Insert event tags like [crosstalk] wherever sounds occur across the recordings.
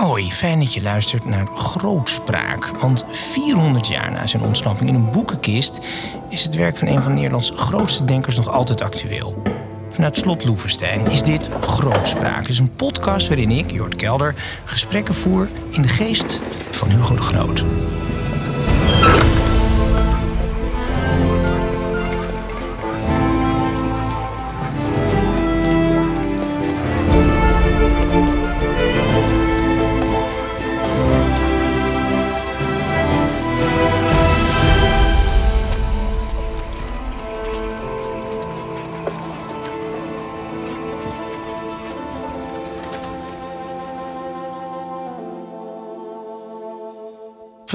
Hoi, fijn dat je luistert naar Grootspraak. Want 400 jaar na zijn ontsnapping in een boekenkist is het werk van een van Nederlands grootste denkers nog altijd actueel. Vanuit Slot Loevestein is dit Grootspraak. Het is een podcast waarin ik, Jort Kelder, gesprekken voer in de geest van Hugo de Groot.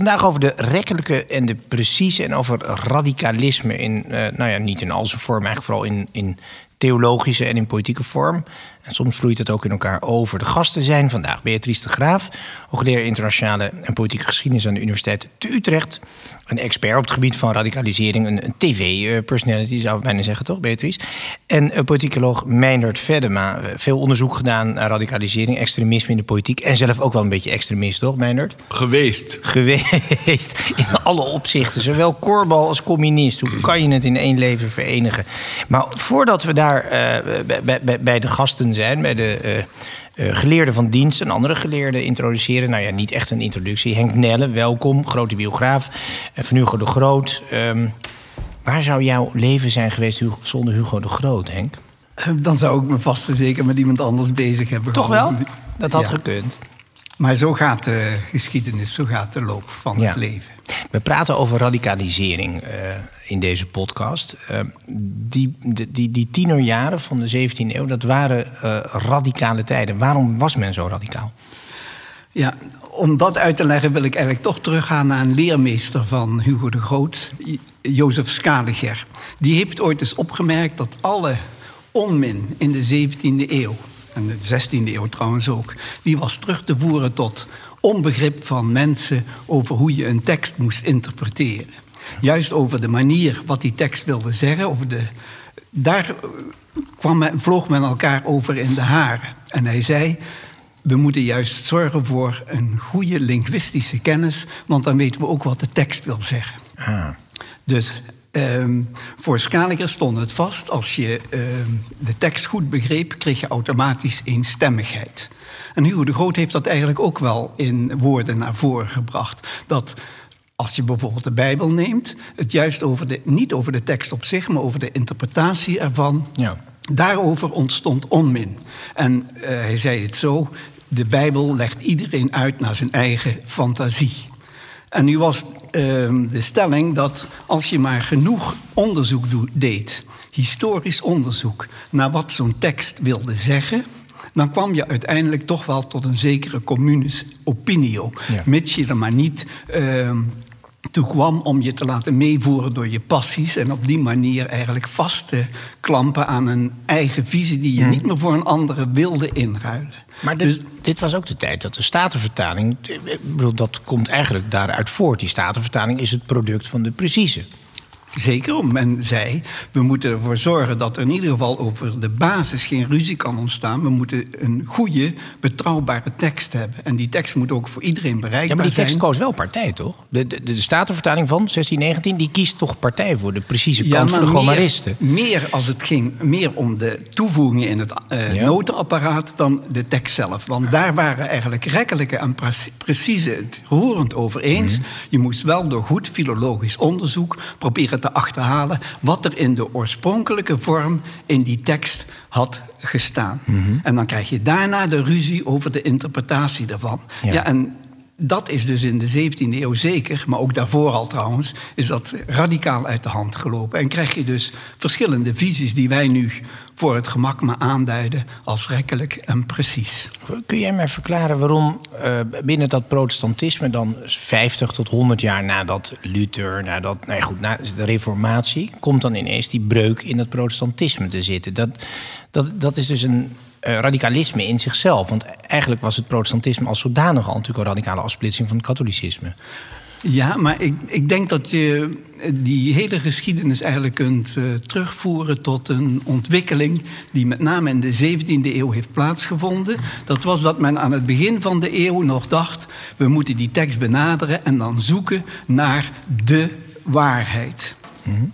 Vandaag over de rekkelijke en de precieze en over radicalisme in, uh, nou ja, niet in al zijn vorm, eigenlijk vooral in, in theologische en in politieke vorm. En soms vloeit het ook in elkaar over. De gasten zijn vandaag Beatrice de Graaf, hoogleraar internationale en politieke geschiedenis aan de Universiteit te Utrecht. Een expert op het gebied van radicalisering, een, een tv-personality zou ik bijna zeggen, toch, Beatrice? En een politicoloog Meindert Vedema. Veel onderzoek gedaan naar radicalisering, extremisme in de politiek. En zelf ook wel een beetje extremist, toch, Meindert? Geweest. Geweest, [laughs] in alle opzichten. Zowel korbal als communist. Hoe kan je het in één leven verenigen? Maar voordat we daar uh, bij, bij, bij de gasten zijn, bij de uh, geleerden van dienst en andere geleerden introduceren. Nou ja, niet echt een introductie. Henk Nelle, welkom, grote biograaf. Uh, van Hugo de Groot. Um, waar zou jouw leven zijn geweest zonder Hugo de Groot, Henk? Dan zou ik me vast en zeker met iemand anders bezig hebben. Toch wel? Dat had ja. gekund. Maar zo gaat de geschiedenis, zo gaat de loop van ja. het leven. We praten over radicalisering uh, in deze podcast. Uh, die, die, die tienerjaren van de 17e eeuw, dat waren uh, radicale tijden. Waarom was men zo radicaal? Ja, om dat uit te leggen wil ik eigenlijk toch teruggaan naar een leermeester van Hugo de Groot, Jozef Scaliger. Die heeft ooit eens opgemerkt dat alle onmin in de 17e eeuw, en de 16e eeuw trouwens ook, die was terug te voeren tot onbegrip van mensen over hoe je een tekst moest interpreteren. Juist over de manier wat die tekst wilde zeggen, over de, daar kwam men, vloog men elkaar over in de haren. En hij zei, we moeten juist zorgen voor een goede linguïstische kennis, want dan weten we ook wat de tekst wil zeggen. Ah. Dus um, voor Scaliger stond het vast, als je um, de tekst goed begreep, kreeg je automatisch eenstemmigheid. En Hugo de Groot heeft dat eigenlijk ook wel in woorden naar voren gebracht. Dat als je bijvoorbeeld de Bijbel neemt, het juist over de, niet over de tekst op zich, maar over de interpretatie ervan. Ja. Daarover ontstond onmin. En uh, hij zei het zo: de Bijbel legt iedereen uit naar zijn eigen fantasie. En nu was uh, de stelling dat als je maar genoeg onderzoek deed, historisch onderzoek, naar wat zo'n tekst wilde zeggen, dan kwam je uiteindelijk toch wel tot een zekere communis opinio. Ja. Mits je er maar niet uh, toe kwam om je te laten meevoeren door je passies en op die manier eigenlijk vast te klampen aan een eigen visie die je hmm. niet meer voor een andere wilde inruilen. Maar dit, dus, dit was ook de tijd dat de statenvertaling, bedoel, dat komt eigenlijk daaruit voort. Die statenvertaling is het product van de precieze. Zeker, men zei, we moeten ervoor zorgen dat er in ieder geval over de basis geen ruzie kan ontstaan. We moeten een goede, betrouwbare tekst hebben. En die tekst moet ook voor iedereen bereikbaar zijn. Ja, maar die tekst koos wel partij, toch? De, de, de Statenvertaling van 1619, die kiest toch partij voor de precieze kant ja, van de gomaristen? Meer, meer als het ging meer om de toevoegingen in het uh, ja. notenapparaat dan de tekst zelf. Want daar waren eigenlijk rekkelijke en precieze het roerend over eens. Mm. Je moest wel door goed filologisch onderzoek proberen te achterhalen wat er in de oorspronkelijke vorm in die tekst had gestaan. Mm -hmm. En dan krijg je daarna de ruzie over de interpretatie daarvan. Ja, ja en dat is dus in de 17e eeuw zeker, maar ook daarvoor al trouwens, is dat radicaal uit de hand gelopen. En krijg je dus verschillende visies die wij nu voor het gemak maar aanduiden als rekkelijk en precies. Kun jij mij verklaren waarom uh, binnen dat protestantisme dan 50 tot 100 jaar nadat Luther, nadat, nee goed, na de reformatie, komt dan ineens die breuk in het protestantisme te zitten? Dat, dat, dat is dus een uh, radicalisme in zichzelf. Want eigenlijk was het protestantisme als zodanig al natuurlijk een radicale afsplitsing van het katholicisme. Ja, maar ik, ik denk dat je die hele geschiedenis eigenlijk kunt uh, terugvoeren tot een ontwikkeling die met name in de 17e eeuw heeft plaatsgevonden. Dat was dat men aan het begin van de eeuw nog dacht: we moeten die tekst benaderen en dan zoeken naar de waarheid. Mm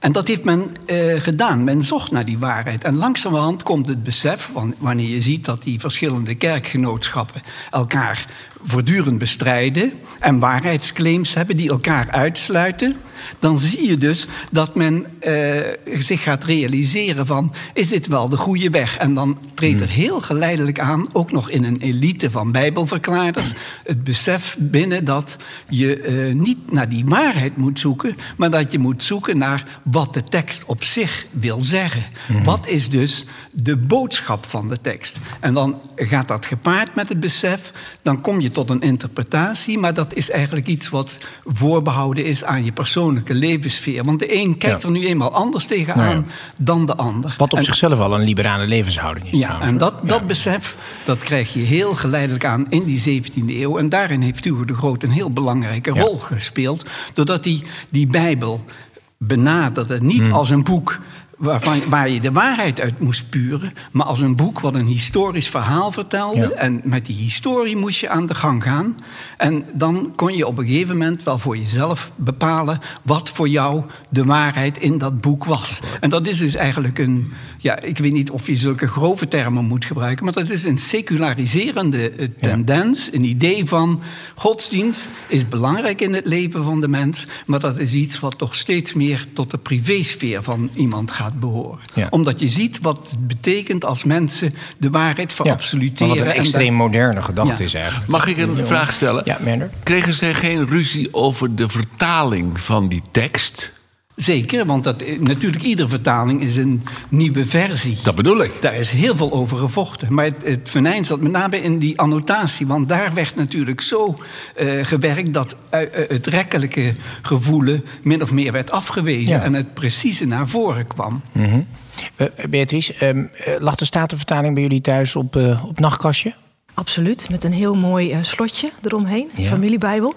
en dat heeft men uh, gedaan. Men zocht naar die waarheid. En langzamerhand komt het besef, wanneer je ziet dat die verschillende kerkgenootschappen elkaar voortdurend bestrijden en waarheidsclaims hebben die elkaar uitsluiten, dan zie je dus dat men uh, zich gaat realiseren van is dit wel de goede weg? En dan treedt er hmm. heel geleidelijk aan, ook nog in een elite van bijbelverklaarders, het besef binnen dat je uh, niet naar die waarheid moet zoeken, maar dat je moet zoeken naar wat de tekst op zich wil zeggen. Hmm. Wat is dus de boodschap van de tekst? En dan gaat dat gepaard met het besef, dan kom je tot een interpretatie, maar dat is eigenlijk iets wat voorbehouden is aan je persoonlijke levenssfeer. Want de een kijkt er nu eenmaal anders tegenaan dan de ander. Wat op zichzelf al een liberale levenshouding is. Ja, en dat, dat besef dat krijg je heel geleidelijk aan in die 17e eeuw. En daarin heeft Hugo de Groot een heel belangrijke rol gespeeld, doordat hij die Bijbel benaderde niet hmm. als een boek waarvan, waar je de waarheid uit moest puren, maar als een boek wat een historisch verhaal vertelde. En met die historie moest je aan de gang gaan. En dan kon je op een gegeven moment wel voor jezelf bepalen wat voor jou de waarheid in dat boek was. En dat is dus eigenlijk een, ja, ik weet niet of je zulke grove termen moet gebruiken, maar dat is een seculariserende eh, tendens, een idee van godsdienst is belangrijk in het leven van de mens, maar dat is iets wat toch steeds meer tot de privésfeer van iemand gaat behoren. Omdat je ziet wat het betekent als mensen de waarheid verabsoluteren. Ja, wat een extreem moderne gedachte is eigenlijk. Mag ik een vraag stellen? Ja. Kregen zij geen ruzie over de vertaling van die tekst? Zeker, want dat, natuurlijk iedere vertaling is een nieuwe versie. Dat bedoel ik. Daar is heel veel over gevochten. Maar het, het venijn zat met name in die annotatie. Want daar werd natuurlijk zo uh, gewerkt dat uh, het rekkelijke gevoelen min of meer werd afgewezen. En het precieze naar voren kwam. Mm -hmm. uh, Beatrice, um, lag de Statenvertaling bij jullie thuis op, op nachtkastje? Absoluut, met een heel mooi uh, slotje eromheen, ja. familiebijbel.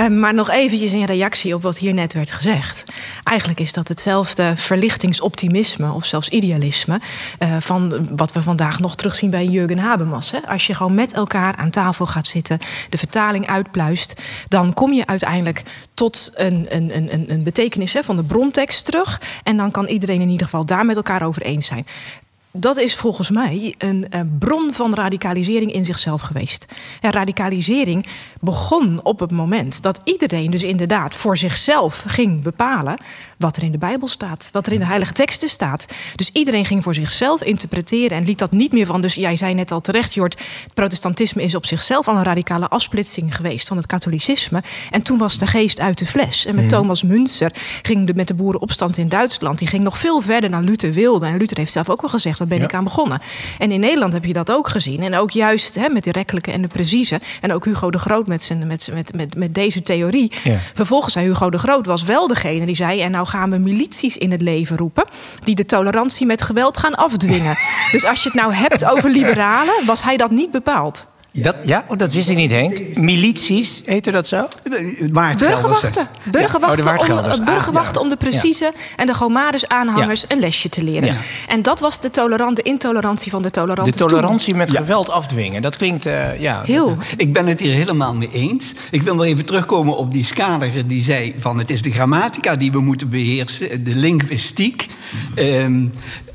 Uh, maar nog eventjes in reactie op wat hier net werd gezegd. Eigenlijk is dat hetzelfde verlichtingsoptimisme of zelfs idealisme... Uh, van wat we vandaag nog terugzien bij Jurgen Habermas. Hè? Als je gewoon met elkaar aan tafel gaat zitten, de vertaling uitpluist... dan kom je uiteindelijk tot een, een, een, een betekenis hè, van de brontekst terug... en dan kan iedereen in ieder geval daar met elkaar over eens zijn dat is volgens mij een, een, bron van radicalisering in zichzelf geweest. Ja, radicalisering begon op het moment dat iedereen dus inderdaad voor zichzelf ging bepalen wat er in de Bijbel staat, wat er in de Heilige Teksten staat. Dus iedereen ging voor zichzelf interpreteren en liet dat niet meer van. Dus jij zei net al terecht, Jort, het protestantisme is op zichzelf al een radicale afsplitsing geweest van het katholicisme. En toen was de geest uit de fles. En met mhm. Thomas Münzer ging de, met de boerenopstand in Duitsland, die ging nog veel verder dan Luther wilde. En Luther heeft zelf ook wel gezegd daar ben ik aan begonnen. En in Nederland heb je dat ook gezien. En ook juist hè, met de rekkelijke en de precieze. En ook Hugo de Groot met, zijn, met, met, met, met deze theorie. Vervolgens zei Hugo de Groot was wel degene die zei... en nou gaan we milities in het leven roepen... die de tolerantie met geweld gaan afdwingen. [laughs] dus als je het nou hebt over liberalen... was hij dat niet bepaald. Dat, ja, oh, dat wist ik niet, Henk. Milities, heette dat zo? Burgerwachten. Burgerwachten, oh, om, ah, burgerwachten om de precieze en de Gomarus-aanhangers een lesje te leren. En dat was de, tolerante, intolerantie van de tolerante De tolerantie met geweld afdwingen. Dat klinkt, uh, ja... Heel. Ik ben het hier helemaal mee eens. Ik wil nog even terugkomen op die skaler die zei van... het is de grammatica die we moeten beheersen, de linguïstiek. Um,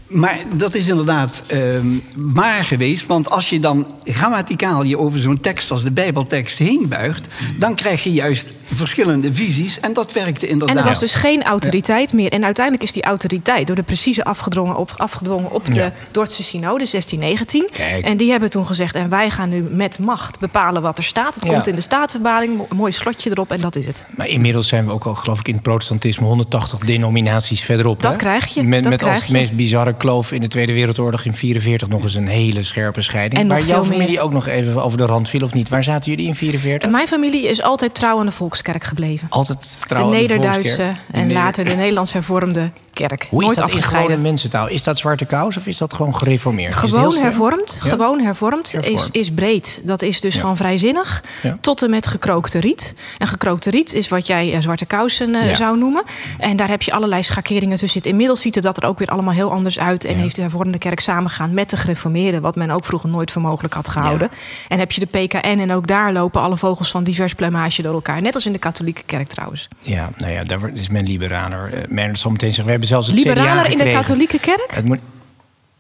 maar dat is inderdaad uh, maar geweest. Want als je dan grammaticaal je over zo'n tekst als de Bijbeltekst heen buigt... dan krijg je juist verschillende visies. En dat werkte inderdaad. En er was dus geen autoriteit meer. En uiteindelijk is die autoriteit door de precieze afgedwongen op, afgedwongen op de ja. Dordtse synode 1619. Kijk. En die hebben toen gezegd... en wij gaan nu met macht bepalen wat er staat. Het komt in de staatsverbaling, een mooi slotje erop en dat is het. Maar inmiddels zijn we ook al, geloof ik, in het protestantisme... 180 denominaties verderop. Dat krijg je. Met, dat met als het meest bizarre kloof in de Tweede Wereldoorlog in 44 nog eens een hele scherpe scheiding. En maar jouw familie meer. ook nog even over de rand viel of niet? Waar zaten jullie in 44? En mijn familie is altijd trouw aan de Volkskerk gebleven. Altijd De trouw aan de Nederduitse. De en later de Nederlands hervormde kerk. Hoe is Nooit dat in gewone afgescheiden. mensentaal? Is dat zwarte kous of is dat gewoon gereformeerd? Gewoon hervormd, Ja? gewoon hervormd. Is, is breed. Dat is dus Ja. van vrijzinnig Ja. tot en met gekrookte riet. En gekrookte riet is wat jij eh, zwarte kousen eh, zou noemen. En daar heb je allerlei schakeringen tussen. Inmiddels ziet het dat er ook weer allemaal heel anders uit. En heeft de hervormde kerk samengegaan met de gereformeerden. Wat men ook vroeger nooit voor mogelijk had gehouden. En heb je de PKN en ook daar lopen alle vogels van divers plumage door elkaar. Net als in de katholieke kerk trouwens. Ja, nou ja, daar is men liberaler. Uh, Meijner zal meteen zeggen, we hebben zelfs het Liberaler in de katholieke kerk? Het moet...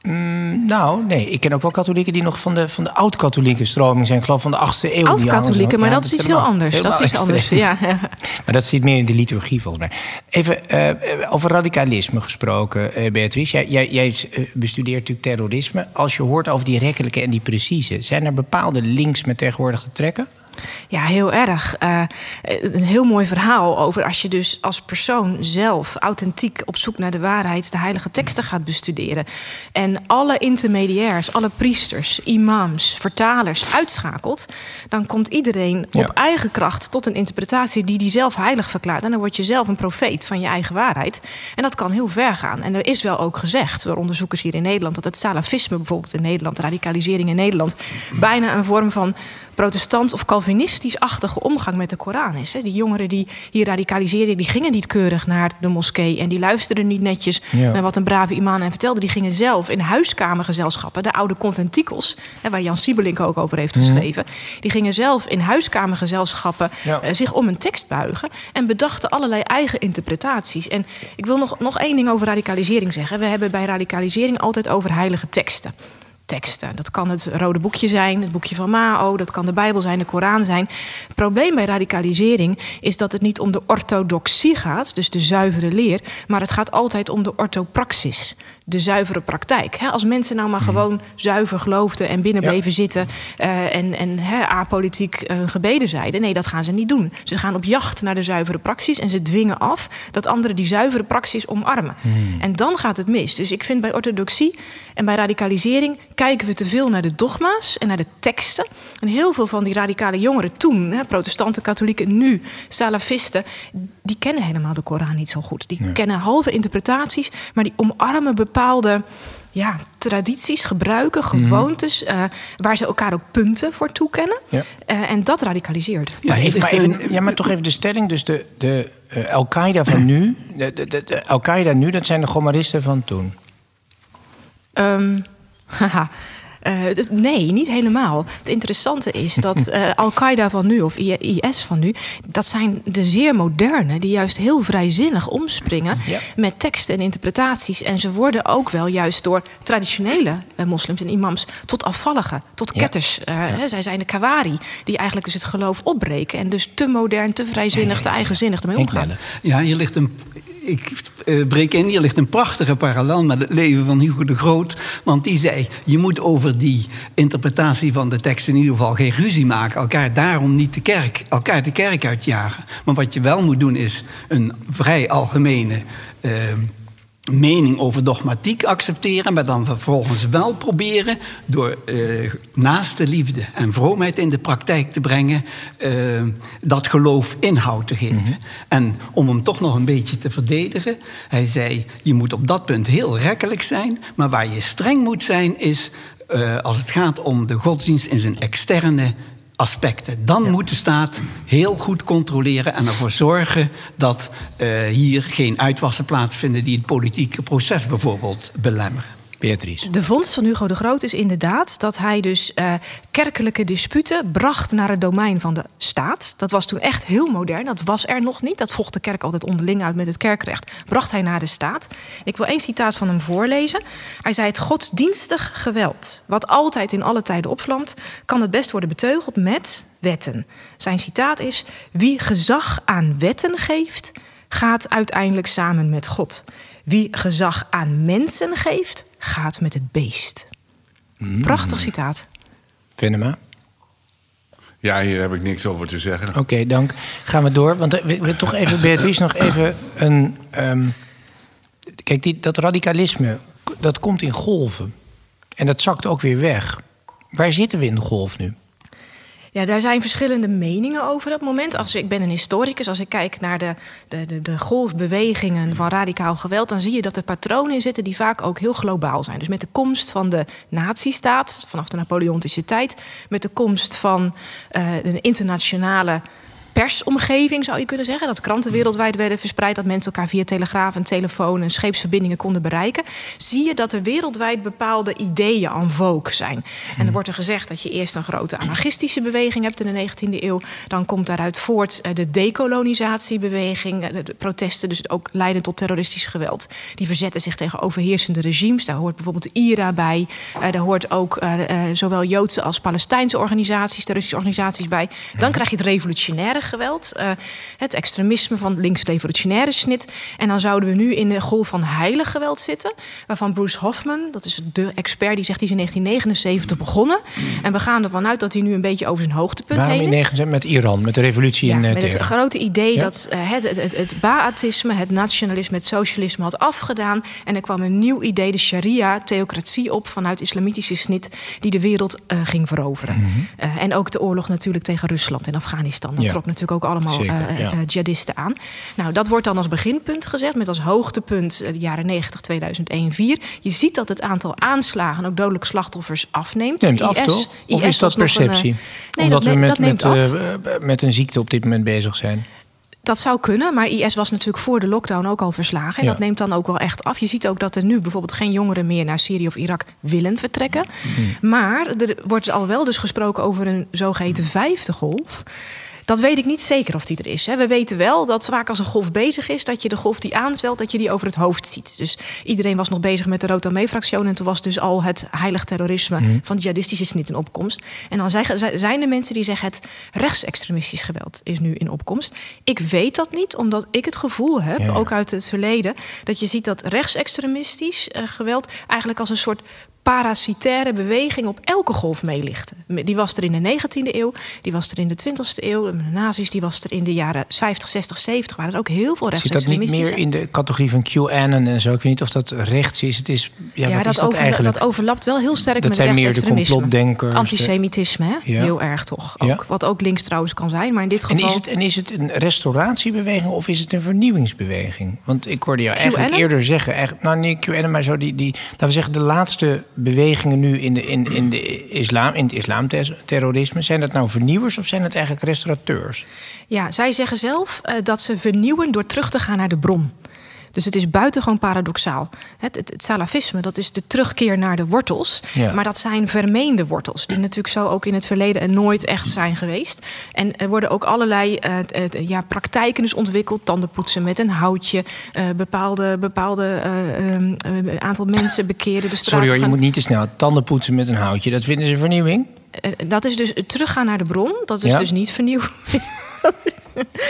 Mm, nou, nee. Ik ken ook wel katholieken die nog van de, van de oud-katholieke stroming zijn. Ik geloof van de 8e eeuw. Oud-katholieken, maar Ja, dat is iets heel anders. Dat is iets anders. Ja. [laughs] Maar dat zit meer in de liturgie volgens mij. Even eh, over radicalisme gesproken, eh, Beatrice. Jij, jij, jij eh, bestudeert natuurlijk terrorisme. Als je hoort over die rekkelijke en die precieze... zijn er bepaalde links met tegenwoordig te trekken? Ja, heel erg. Eh, een heel mooi verhaal over als je dus als persoon zelf authentiek op zoek naar de waarheid de heilige teksten gaat bestuderen. En alle intermediairs, alle priesters, imams, vertalers uitschakelt. Dan komt iedereen Ja. op eigen kracht tot een interpretatie die die zelf heilig verklaart. En dan word je zelf een profeet van je eigen waarheid. En dat kan heel ver gaan. En er is wel ook gezegd door onderzoekers hier in Nederland dat het salafisme bijvoorbeeld in Nederland, radicalisering in Nederland, bijna een vorm van protestant of Calvinistisch-achtige omgang met de Koran is. Hè. Die jongeren die hier radicaliseerden, die gingen niet keurig naar de moskee en die luisterden niet netjes Ja. naar wat een brave imam hen vertelde. Die gingen zelf in huiskamergezelschappen, de oude conventikels, hè, waar Jan Siebelink ook over heeft geschreven, die gingen zelf in huiskamergezelschappen Ja. eh, zich om een tekst buigen en bedachten allerlei eigen interpretaties. En ik wil nog, nog één ding over radicalisering zeggen. We hebben bij radicalisering altijd over heilige teksten teksten. Dat kan het rode boekje zijn, het boekje van Mao, dat kan de Bijbel zijn, de Koran zijn. Het probleem bij radicalisering is dat het niet om de orthodoxie gaat, dus de zuivere leer, maar het gaat altijd om de orthopraxis, de zuivere praktijk. Als mensen nou maar gewoon zuiver geloofden en binnen Ja. bleven zitten eh, en, en apolitiek eh, hun gebeden zeiden, nee, dat gaan ze niet doen. Ze gaan op jacht naar de zuivere praxis en ze dwingen af dat anderen die zuivere praxis omarmen. En dan gaat het mis. Dus ik vind bij orthodoxie en bij radicalisering kijken we te veel naar de dogma's en naar de teksten. En heel veel van die radicale jongeren toen, protestanten, katholieken, nu salafisten, die kennen helemaal de Koran niet zo goed. Die kennen halve interpretaties, maar die omarmen bepaalde ja, tradities, gebruiken, gewoontes, eh, waar ze elkaar ook punten voor toekennen. Ja. Eh, en dat radicaliseert. Ja, maar, even, maar, ja, maar toch even de stelling. Dus de, de eh, Al-Qaeda van nu... De, de, de, de Al-Qaeda nu, dat zijn de Gomaristen van toen. Ehm, [laughs] haha. Eh, nee, niet helemaal. Het interessante is dat [laughs] eh, Al-Qaeda van nu, of IS van nu, dat zijn de zeer moderne, die juist heel vrijzinnig omspringen Ja. met teksten en interpretaties. En ze worden ook wel juist door traditionele eh, moslims en imams tot afvallige, tot Ja. ketters. Zij zijn de kawari, die eigenlijk dus het geloof opbreken en dus te modern, te vrijzinnig, te eigenzinnig ermee omgaan. Ja, hier ligt een. Ik eh, breek in, hier ligt een prachtige parallel met het leven van Hugo de Groot. Want die zei: je moet over die interpretatie van de tekst in ieder geval geen ruzie maken. Elkaar daarom niet de kerk, elkaar de kerk uitjagen. Maar wat je wel moet doen is een vrij algemene. eh, mening over dogmatiek accepteren, maar dan vervolgens wel proberen door eh naaste liefde en vroomheid in de praktijk te brengen, eh, dat geloof inhoud te geven. En om hem toch nog een beetje te verdedigen, hij zei: je moet op dat punt heel rekkelijk zijn, maar waar je streng moet zijn is eh, als het gaat om de godsdienst in zijn externe aspecten. Dan moet de staat heel goed controleren en ervoor zorgen dat eh, hier geen uitwassen plaatsvinden die het politieke proces bijvoorbeeld belemmeren. De vondst van Hugo de Groot is inderdaad dat hij dus eh, kerkelijke disputen bracht naar het domein van de staat. Dat was toen echt heel modern, dat was er nog niet. Dat vocht de kerk altijd onderling uit met het kerkrecht. Bracht hij naar de staat. Ik wil één citaat van hem voorlezen. Hij zei: Het godsdienstig geweld, wat altijd in alle tijden opvlamt, kan het best worden beteugeld met wetten. Zijn citaat is: Wie gezag aan wetten geeft, gaat uiteindelijk samen met God. Wie gezag aan mensen geeft, gaat met het beest. Prachtig citaat. Venema. Ja, hier heb ik niks over te zeggen. Oké, dank. Gaan we door. Want we, we toch even, Beatrice, nog even een. ehm, kijk, die, dat radicalisme. dat komt in golven. En dat zakt ook weer weg. Waar zitten we in de golf nu? Ja, daar zijn verschillende meningen over dat moment. Als ik ben een historicus, als ik kijk naar de, de, de, de, golfbewegingen van radicaal geweld, dan zie je dat er patronen in zitten die vaak ook heel globaal zijn. Dus met de komst van de nazistaat, vanaf de Napoleontische tijd, met de komst van uh, een internationale persomgeving, zou je kunnen zeggen. Dat kranten wereldwijd werden verspreid, dat mensen elkaar via telegraaf en telefoon en scheepsverbindingen konden bereiken. Zie je dat er wereldwijd bepaalde ideeën aan vogue zijn. En er wordt er gezegd dat je eerst een grote anarchistische beweging hebt in de 19e eeuw. Dan komt daaruit voort eh, de decolonisatiebeweging, eh, de protesten, dus ook leiden tot terroristisch geweld. Die verzetten zich tegen overheersende regimes. Daar hoort bijvoorbeeld de IRA bij. Eh, daar hoort ook zowel Joodse als Palestijnse organisaties, terroristische organisaties bij. Dan krijg je het revolutionaire geweld. Uh, het extremisme van links-revolutionaire snit. En dan zouden we nu in de golf van heilig geweld zitten. Waarvan Bruce Hoffman, dat is de expert, die zegt die is in 1979 begonnen. En we gaan ervan uit dat hij nu een beetje over zijn hoogtepunt Waarom heen is. met Iran, met de revolutie in uh, Met het grote idee dat uh, het, het, het, het Ba'athisme, het nationalisme, het socialisme had afgedaan. En er kwam een nieuw idee, de sharia, theocratie op vanuit islamitische snit, die de wereld ging veroveren. Mm -hmm. en ook de oorlog natuurlijk tegen Rusland en Afghanistan. Dat ja. trok natuurlijk ook allemaal Zeker, ja. jihadisten aan. Nou, dat wordt dan als beginpunt gezet, met als hoogtepunt de jaren 90, 2001, 4. Je ziet dat het aantal aanslagen, ook dodelijke slachtoffers, afneemt. Neemt af, toch? Of is dat perceptie? Een, nee, Omdat dat, we met, met, met een ziekte op dit moment bezig zijn. Dat zou kunnen, maar IS was natuurlijk voor de lockdown ook al verslagen. En ja. dat neemt dan ook wel echt af. Je ziet ook dat er nu bijvoorbeeld geen jongeren meer naar Syrië of Irak willen vertrekken. Mm. Maar er wordt al wel dus gesproken over een zogeheten vijfde golf. Dat weet ik niet zeker of die er is. We weten wel dat vaak als een golf bezig is, dat je de golf die aanzwelt, dat je die over het hoofd ziet. Dus iedereen was nog bezig met de Rotomee-fractie en toen was dus al het heilig terrorisme mm. van jihadistische snit in opkomst. En dan zijn er mensen die zeggen het rechtsextremistisch geweld is nu in opkomst. Ik weet dat niet, omdat ik het gevoel heb, ja. ook uit het verleden, dat je ziet dat rechtsextremistisch uh, geweld eigenlijk als een soort parasitaire beweging op elke golf meelichten. Die was er in de 19e eeuw, die was er in de 20e eeuw. De nazi's die was er in de jaren 50, 60, 70. Waren er ook heel veel Zit dat niet meer in de categorie van QAnon en zo? Ik weet niet of dat rechts is. Het is ja, dat, is dat, over, eigenlijk? dat overlapt wel heel sterk dat met zijn meer de complotdenkers. Antisemitisme, hè? Ja. heel erg toch. Ook. Ja. Wat ook links trouwens kan zijn, maar in dit geval... En is het, en is het een restauratiebeweging of is het een vernieuwingsbeweging? Want ik hoorde jou eigenlijk eerder zeggen... Eigenlijk, nou nee, QAnon, maar zo die, die... Laten we zeggen, de laatste bewegingen nu in, de, in, in, de islam, in het islamterrorisme. Zijn dat nou vernieuwers of zijn het eigenlijk restaurateurs? Ja, zij zeggen zelf uh, dat ze vernieuwen door terug te gaan naar de bron. Dus het is buitengewoon paradoxaal. Het, het, het, salafisme, dat is de terugkeer naar de wortels. Ja. Maar dat zijn vermeende wortels. Die natuurlijk zo ook in het verleden nooit echt zijn geweest. En er worden ook allerlei uh, uh, ja, praktijken dus ontwikkeld. Tandenpoetsen met een houtje. Uh, bepaalde bepaalde aantal mensen bekeren de straat. Sorry hoor, je moet niet te snel. Tandenpoetsen met een houtje, dat vinden ze vernieuwing? dat is dus teruggaan naar de bron. Dat is ja. dus niet vernieuwing.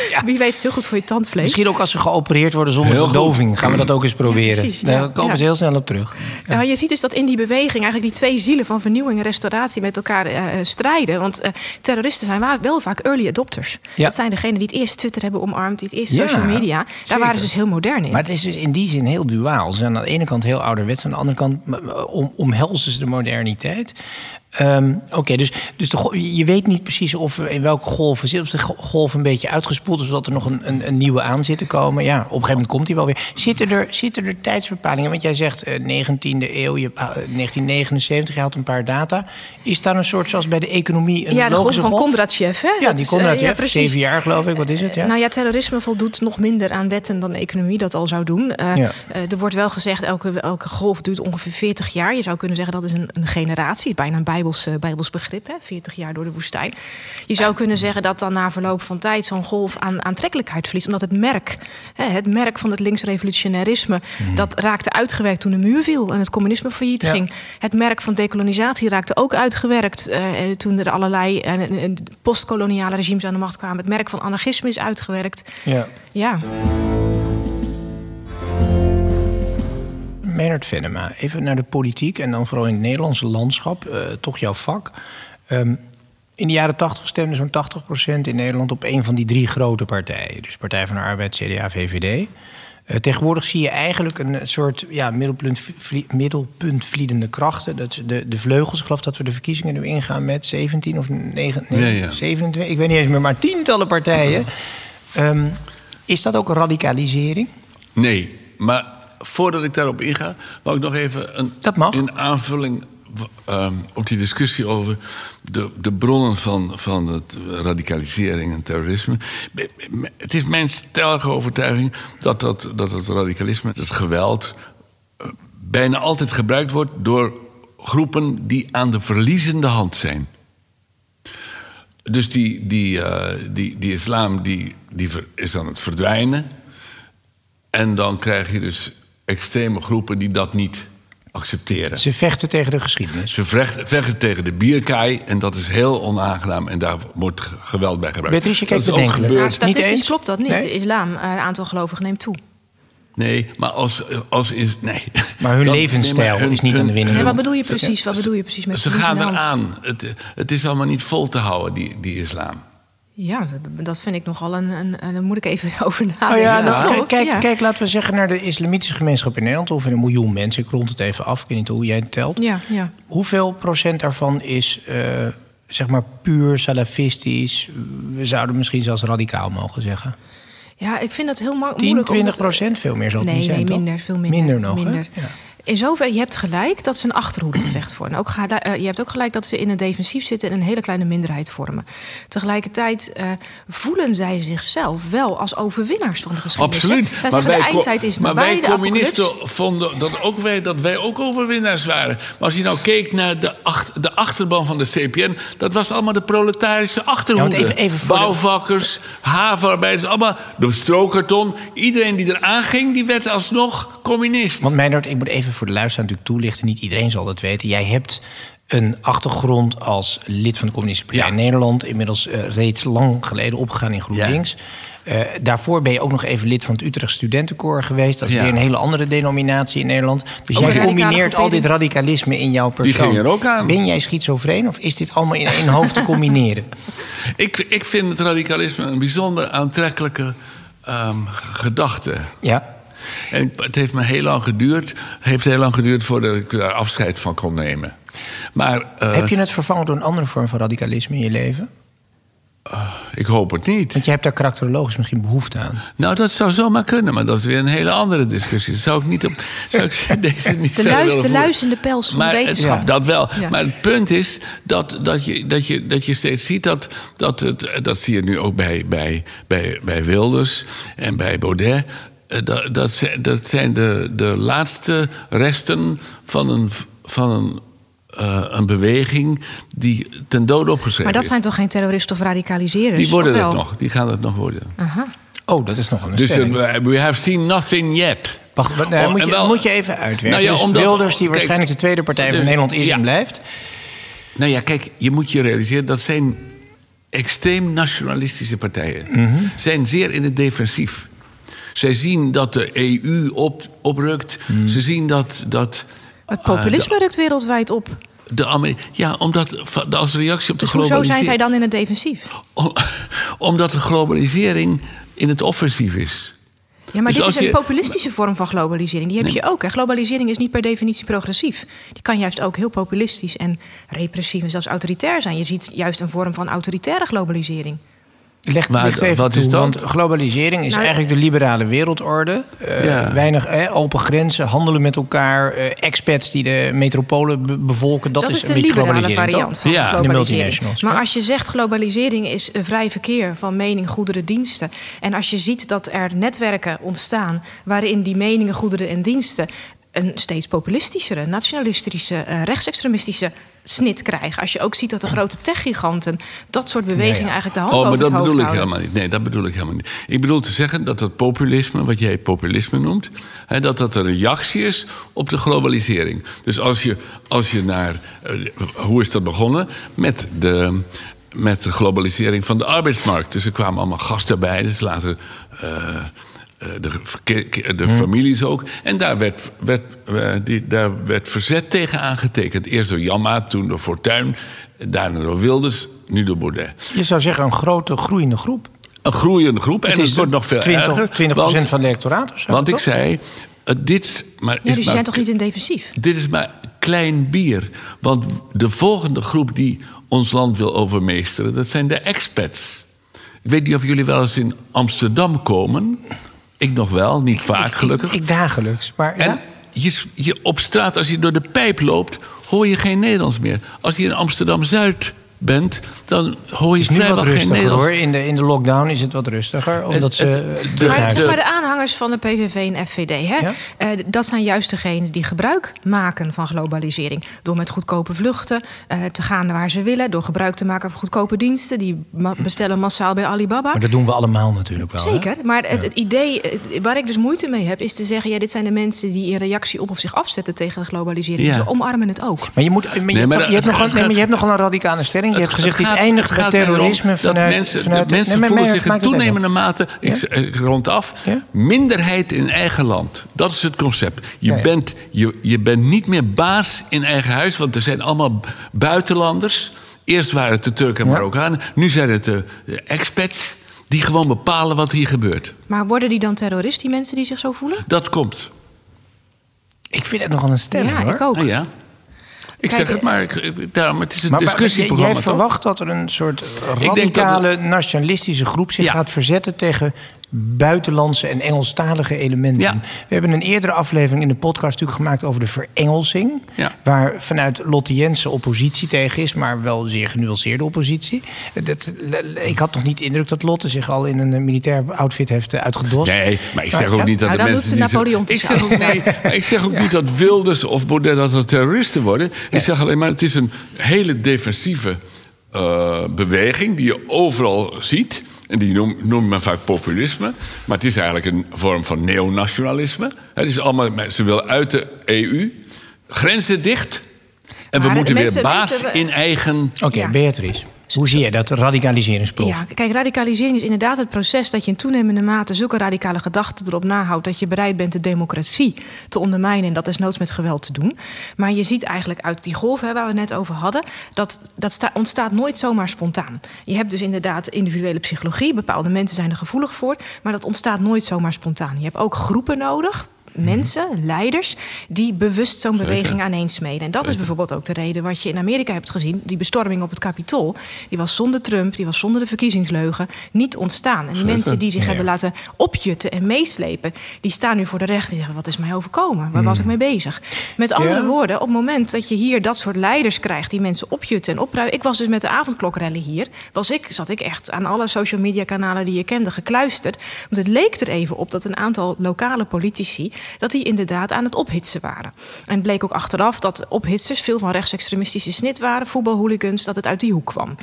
Ja. Wie weet is heel goed voor je tandvlees. Misschien ook als ze geopereerd worden zonder heel verdoving. Goed. Gaan we dat ook eens proberen. Ja, precies, Daar komen ze heel snel op terug. Ja. je ziet dus dat in die beweging eigenlijk die twee zielen van vernieuwing en restauratie met elkaar uh, strijden. Want uh, terroristen zijn wel vaak early adopters. Dat zijn degenen die het eerst Twitter hebben omarmd, die het eerst social media. Daar zeker. waren ze dus heel modern in. Maar het is dus in die zin heel duaal. Ze zijn aan de ene kant heel ouderwets, aan de andere kant om, omhelzen ze de moderniteit. Um, Oké, okay, dus, dus de, je weet niet precies of in welke golven zit. Of de golf een beetje uitgespoeld is, zodat er nog een, een, een, nieuwe aan zit te komen. Ja, op een gegeven moment komt hij wel weer. Zitten er, zitten er tijdsbepalingen? Want jij zegt uh, 19e eeuw, je, uh, 1979, je had een paar data. Is daar een soort, zoals bij de economie, een ja, de logische golf van Kondratjev, hè? Ja, die Kondratjev, uh, ja, zeven jaar geloof ik. Wat is het? Ja? Nou ja, terrorisme voldoet nog minder aan wetten dan de economie dat al zou doen. Ja. er wordt wel gezegd, elke, elke golf duurt ongeveer 40 jaar. Je zou kunnen zeggen dat is een, een generatie, bijna een bijbels, bijbels begrip, hè, 40 jaar door de woestijn. Je zou kunnen zeggen dat dan na verloop van tijd zo'n golf aan aantrekkelijkheid verliest. Omdat het merk, hè, het merk van het linksrevolutionarisme, mm. dat raakte uitgewerkt toen de muur viel en het communisme failliet ja. ging. Het merk van dekolonisatie raakte ook uitgewerkt uh, toen er allerlei uh, postkoloniale regimes aan de macht kwamen. Het merk van anarchisme is uitgewerkt. Ja. ja. Meijnerd Venema, even naar de politiek en dan vooral in het Nederlandse landschap, uh, toch jouw vak. Um, in de jaren 80 stemde zo'n 80% in Nederland op een van die drie grote partijen. Dus Partij van de Arbeid, CDA, VVD. Uh, tegenwoordig zie je eigenlijk een soort ja, middelpunt, middelpuntvliedende krachten. Dat de, de vleugels, ik geloof dat we de verkiezingen nu ingaan met 17 of 9, nee, ja, ja. 27, ik weet niet eens meer, maar tientallen partijen. Um, [laughs] is dat ook een radicalisering? Nee, maar voordat ik daarop inga, wou ik nog even een, dat mag. in aanvulling um, op die discussie over de, de bronnen van, van het radicalisering en terrorisme. Het is mijn stellige overtuiging dat, dat, dat het radicalisme, het geweld, uh, bijna altijd gebruikt wordt door groepen die aan de verliezende hand zijn. Dus die, die, uh, die, die islam die, die is aan het verdwijnen. En dan krijg je dus extreme groepen die dat niet accepteren. Ze vechten tegen de geschiedenis. Ze vechten, tegen de bierkaai en dat is heel onaangenaam en daar wordt geweld bij gebruikt. Beatrice, kijk, dat is ook gebeurd. Nou, statistisch klopt dat niet. Nee? De islam, het uh, aantal gelovigen neemt toe. Nee, maar als, als is. Nee. Maar hun [laughs] levensstijl nee, maar is niet hun, aan de winnende. Nee, wat bedoel je precies? Wat bedoel je precies met Ze gaan eraan. Het, het is allemaal niet vol te houden, die, die islam. Ja, dat, dat, vind ik nogal een, een, een. Daar moet ik even [laughs] over nadenken. Oh ja, dat, kijk, kijk, ja. kijk, laten we zeggen naar de islamitische gemeenschap in Nederland. Ongeveer een miljoen mensen. Ik rond het even af. Ik weet niet hoe jij het telt. Ja, ja. Hoeveel procent daarvan is. Uh, zeg maar puur salafistisch. We zouden misschien zelfs radicaal mogen zeggen. Ja, ik vind dat heel moeilijk. 10, 20 procent? Veel meer zal het nee, niet zijn, Nee, minder. Veel minder. Minder nog, minder. Ja in zoverre, je hebt gelijk dat ze een achterhoedegevecht [clears throat] vormen. Ook, uh, je hebt ook gelijk dat ze in een defensief zitten en een hele kleine minderheid vormen. Tegelijkertijd uh, voelen zij zichzelf wel als overwinnaars van de geschiedenis. Absoluut. Zij maar wij, de eindtijd is maar wij communisten vonden dat ook wij, dat wij ook overwinnaars waren. Maar als je nou keek naar de, achter, de achterban van de CPN, dat was allemaal de proletarische achterhoede. Ja, even, even Bouwvakkers, de... havenarbeiders, allemaal de strookkarton. Iedereen die eraan ging, die werd alsnog communist. Want Meijnerd, ik moet even voor de luisteraar natuurlijk toelichten. Niet iedereen zal dat weten. Jij hebt een achtergrond als lid van de Communistische Partij ja. Nederland. Inmiddels uh, reeds lang geleden opgegaan in GroenLinks. Ja. Uh, daarvoor ben je ook nog even lid van het Utrecht Studentenkoor geweest. Dat is Ja. weer een hele andere denominatie in Nederland. Dus jij combineert al dit radicalisme in jouw persoon. ging er ook aan. Ben jij schizofreen of is dit allemaal in één hoofd te combineren? [laughs] Ik, ik vind het radicalisme een bijzonder aantrekkelijke ehm, gedachte. Ja. En het heeft me heel lang geduurd. heeft heel lang geduurd voordat ik daar afscheid van kon nemen. Maar, uh, Heb je het vervangen door een andere vorm van radicalisme in je leven? Uh, ik hoop het niet. Want je hebt daar karakterologisch misschien behoefte aan. Nou, dat zou zomaar kunnen, maar dat is weer een hele andere discussie. Dat zou ik niet op. [laughs] Zou ik deze niet de, luis, de luis in de pels van maar wetenschap. Het, dat wel. Ja. Maar het punt is dat, dat, je, dat, je, dat je steeds ziet dat. Dat, het, dat zie je nu ook bij, bij, bij, bij Wilders en bij Baudet. Dat, dat, zijn, dat zijn de, de laatste resten van een, van een, uh, een beweging die ten dode opgeschreven Maar dat is. zijn toch geen terroristen of radicaliseerders? Die worden het nog, die gaan het nog worden. Aha. Oh, dat is nog een Dus uh, we have seen nothing yet. Wacht, Oh, moet, en je, wel- moet je even uitwerken. Nou ja, dus omdat- Wilders, die kijk, waarschijnlijk de tweede partij van de- Nederland is ja. en blijft. Nou ja, kijk, je moet je realiseren dat zijn extreem nationalistische partijen. Mhm. Zijn zeer in het defensief. Zij zien dat de EU op, oprukt. Mhm. Ze zien dat. dat Het eh, populisme rukt wereldwijd op. de, ja, omdat als reactie op de Dus hoezo zijn globalisering. zij dan in het defensief? Om- [laughs] omdat de globalisering in het offensief is. Ja, maar Dus dit is een je- populistische vorm van globalisering. Die heb Nee. je ook. Hè. Globalisering is niet per definitie progressief. Die kan juist ook heel populistisch en repressief en zelfs autoritair zijn. Je ziet juist een vorm van autoritaire globalisering. Leg, Maar leg het even wat toe, is dat? want globalisering is Nou, eigenlijk de liberale wereldorde. Eh, Ja. Weinig eh, open grenzen, handelen met elkaar, eh, expats die de metropolen be- bevolken. Dat, Dat, is is een de beetje liberale globalisering. variant toch? van Ja, de multinationals, maar ja. als je zegt globalisering is een vrij verkeer van mening, goederen, diensten. En als je ziet dat er netwerken ontstaan waarin die meningen, goederen en diensten een steeds populistischere, nationalistische, eh, rechtsextremistische snit krijgen. Als je ook ziet dat de grote techgiganten dat soort bewegingen Ja, ja. eigenlijk de hand Oh, maar dat het hoofd bedoel ik helemaal niet. Nee, dat bedoel ik helemaal niet. Ik bedoel te zeggen dat het populisme, wat jij populisme noemt, hè, dat dat een reactie is op de globalisering. Dus als je, als je naar. eh, hoe is dat begonnen? Met de. Met de globalisering van de arbeidsmarkt. Dus er kwamen allemaal gasten bij. Dus later eh, de, verke- de families ook. En daar werd, werd, eh, die, daar werd verzet tegen aangetekend. Eerst door Jamma, toen door Fortuyn. Daarna door Wilders, nu door Baudet. Je zou zeggen een grote groeiende groep. een groeiende groep. en het wordt nog veel 20, erger. 20 want, van de electoraat of zo. Want ik zei, eh, dit, maar Ja, is dus je maar, bent toch niet in defensief? dit is maar klein bier. Want de volgende groep die ons land wil overmeesteren... dat zijn de expats. Ik weet niet of jullie wel eens in Amsterdam komen. Ik nog wel, niet vaak gelukkig. Ik, ik dagelijks. Maar En ja? je, je op straat, als je door de pijp loopt, hoor je geen Nederlands meer. Als je in Amsterdam Zuid bent, dan hoor je het is nu vrijwel geen rustiger Nederlands. hoor. In de, in de lockdown is het wat rustiger. Omdat ze het- eh, terug Maar, de- maar de aanhangers van de PVV en FVD, hè? Ja? eh, dat zijn juist degenen die gebruik maken van globalisering. Door met goedkope vluchten eh, te gaan waar ze willen. Door gebruik te maken van goedkope diensten. Die ma- bestellen massaal bij Alibaba. Maar dat doen we allemaal natuurlijk wel. hè? Zeker, maar het, het idee waar ik dus moeite mee heb... is te zeggen, ja, dit zijn de mensen die in reactie op of zich afzetten... tegen de globalisering. Ja. Ze omarmen het ook. Maar je, moet, maar je, hebt, maar toch- je, hebt het nog, gaat- een- nee, maar je hebt nogal een radicale stelling. Je Het- hebt gezegd, het dit eindigt het terrorisme dat vanuit... mensen, vanuit mensen nee, maar- voelen zich in het toenemende mate, ik, z- ik rond af, Ja? minderheid in eigen land. Dat is het concept. Je, Ja, ja. Bent, je, je bent niet meer baas in eigen huis, want er zijn allemaal buitenlanders. Eerst waren het de Turken en Ja. Marokkanen, nu zijn het de, de expats die gewoon bepalen wat hier gebeurt. Maar worden die dan terrorist, die mensen die zich zo voelen? Dat komt. Ik vind het nogal een stelling ja, hoor. ik ook. Ah, ja. Ik Kijk, zeg het maar, ik, daarom, het is een Maar, maar discussieprogramma. jij toch? verwacht dat er een soort radicale nationalistische groep zich Ja. gaat verzetten tegen buitenlandse en Engelstalige elementen. Ja. We hebben een eerdere aflevering in de podcast natuurlijk gemaakt over de verengelsing. Ja. Waar vanuit Lotte Jensen oppositie tegen is, maar wel zeer genuanceerde oppositie. Dat, ik had nog niet de indruk dat Lotte zich al in een militair outfit heeft eh, uitgedost. Nee, maar ik zeg Maar, ook ja. niet dat Nou, de dan mensen doet die ze Napoleon ik zeg ook, nee, [laughs] maar ik zeg ook niet dat Wilders of Baudet dat dat terroristen worden. Ik zeg alleen maar het is een hele defensieve eh, beweging die je overal ziet. En die noem- noemt men vaak populisme. Maar het is eigenlijk een vorm van neonationalisme. Het is allemaal, ze willen uit de EU. Grenzen dicht. En we moeten mensen- weer baas mensen- in eigen... Oké, Ja. Beatrice. Hoe zie jij dat radicaliseringsproef? Ja, kijk, radicalisering is inderdaad het proces dat je in toenemende mate zulke radicale gedachten erop nahoudt dat je bereid bent de democratie te ondermijnen en dat desnoods met geweld te doen. Maar je ziet eigenlijk uit die golf hè, waar we het net over hadden, dat, dat sta- ontstaat nooit zomaar spontaan. Je hebt dus inderdaad individuele psychologie, bepaalde mensen zijn er gevoelig voor, maar dat ontstaat nooit zomaar spontaan. Je hebt ook groepen nodig. Mensen, leiders, die bewust zo'n beweging aaneensmeden. En dat is bijvoorbeeld ook de reden wat je in Amerika hebt gezien. Die bestorming op het Capitool, die was zonder Trump, die was zonder de verkiezingsleugen niet ontstaan. En die mensen die zich Ja. hebben laten opjutten en meeslepen, die staan nu voor de rechter en zeggen: wat is mij overkomen? Waar was ik mee bezig? Met andere Ja. woorden, op het moment dat je hier dat soort leiders krijgt die mensen opjutten en opruimen. Ik was dus met de avondklokrally hier, was ik, zat ik echt aan alle social media kanalen die je kende gekluisterd. Want het leek er even op dat een aantal lokale politici dat die inderdaad aan het ophitsen waren. En het bleek ook achteraf dat ophitsers veel van rechtsextremistische snit waren, voetbalhooligans, dat het uit die hoek kwam.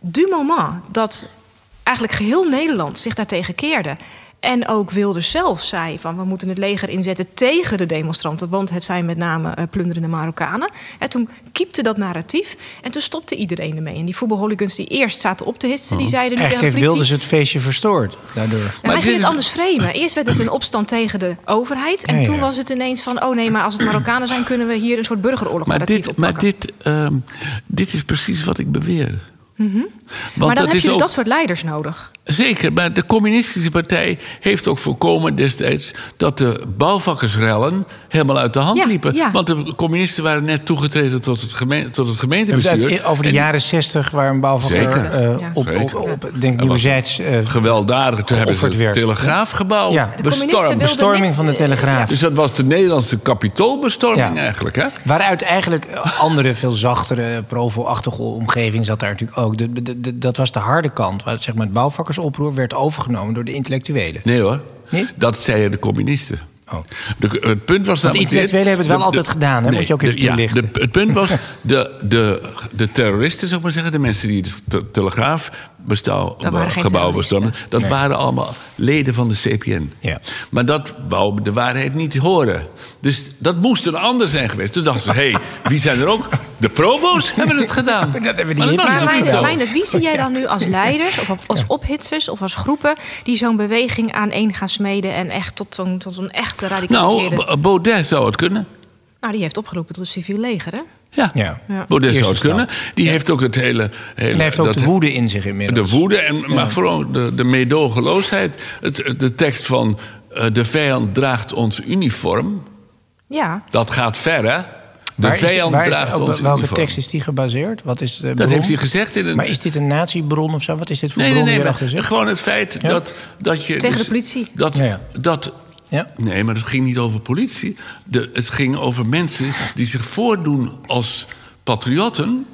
Du moment dat eigenlijk geheel Nederland zich daartegen keerde. En ook Wilders zelf zei van we moeten het leger inzetten tegen de demonstranten, want het zijn met name eh, plunderende Marokkanen. En toen kiepte dat narratief en toen stopte iedereen ermee. En die voetbalhooligans die eerst zaten op te hitsen, die zeiden nu tegen Eigenlijk de heeft politie... Wilders het feestje verstoord daardoor. Nou, Maar hij ging het anders framen. Eerst werd het een opstand tegen de overheid. En Ja, ja. toen was het ineens van... oh nee, maar als het Marokkanen zijn... kunnen we hier een soort burgeroorlog Maar narratief dit, maar oppakken. dit, ehm, dit is precies wat ik beweer. Want Mhm. maar dan dat heb is je dus ook- dat soort leiders nodig. Zeker, maar de communistische partij heeft ook voorkomen destijds dat de bouwvakkersrellen helemaal uit de hand Ja, liepen. ja. Want de communisten waren net toegetreden tot het, tot het gemeentebestuur. het uit- over de En jaren 60, waar een bouwvakker Zeker. eh, op, op, op, denk nieuwzijds... eh Gewelddadig, toen hebben ze het werd. telegraafgebouw Ja. Bestormd. bestorming niks- van de Telegraaf. Dus dat was de Nederlandse kapitoolbestorming Ja. eigenlijk, hè? Waaruit eigenlijk andere, veel zachtere, provo-achtige omgeving zat daar natuurlijk ook. De, de, de- dat was de harde kant. Waar zeg maar, het bouwvakkersoproer werd overgenomen door de intellectuelen. Nee hoor, Niet? dat zeiden de communisten. Oh. De, het punt was namelijk dit- intellectuelen hebben het wel altijd gedaan, hè? Moet je ook even de- ja, toelichten. de- het punt was, de, de, de terroristen, zou ik maar zeggen... de mensen die het te- telegraafgebouw Dat waren geen gebouw bestormden... dat Nee. waren allemaal leden van de CPN. Ja. Maar dat wou de waarheid niet horen. Dus dat moest een ander zijn geweest. Toen dachten ze, hé, hey, wie zijn er ook? De provo's hebben het gedaan. [laughs] Dat hebben die Maar Maar niet. Meindert, wie zie jij dan nu als leiders of als ophitsers of als groepen die zo'n beweging aaneen gaan smeden en echt tot zo'n tot zo'n echte radicaliseerde... Nou, Baudet zou het kunnen. Nou, die heeft opgeroepen tot een civiel leger, hè? Ja, Ja. Ja. Baudet zou het kunnen. Die heeft ook het hele... hele En hij heeft ook dat- de woede in zich inmiddels. De woede, en, maar vooral de, de meedogenloosheid. Het, de tekst van eh, de vijand draagt ons uniform. Ja. Dat gaat ver, hè? De Waar is- vijand waar is- draagt op ons welke uniform. tekst is die gebaseerd? Wat is de Dat heeft hij gezegd in een... Maar is dit een natiebron of zo? Wat is dit voor Nee, nee, bron nee. maar erachter zit? gewoon het feit Ja? dat, dat je... Tegen dus- de politie. Dat, Ja, ja. dat, Ja? nee, maar het ging niet over politie. De, het ging over mensen die zich voordoen als patriotten...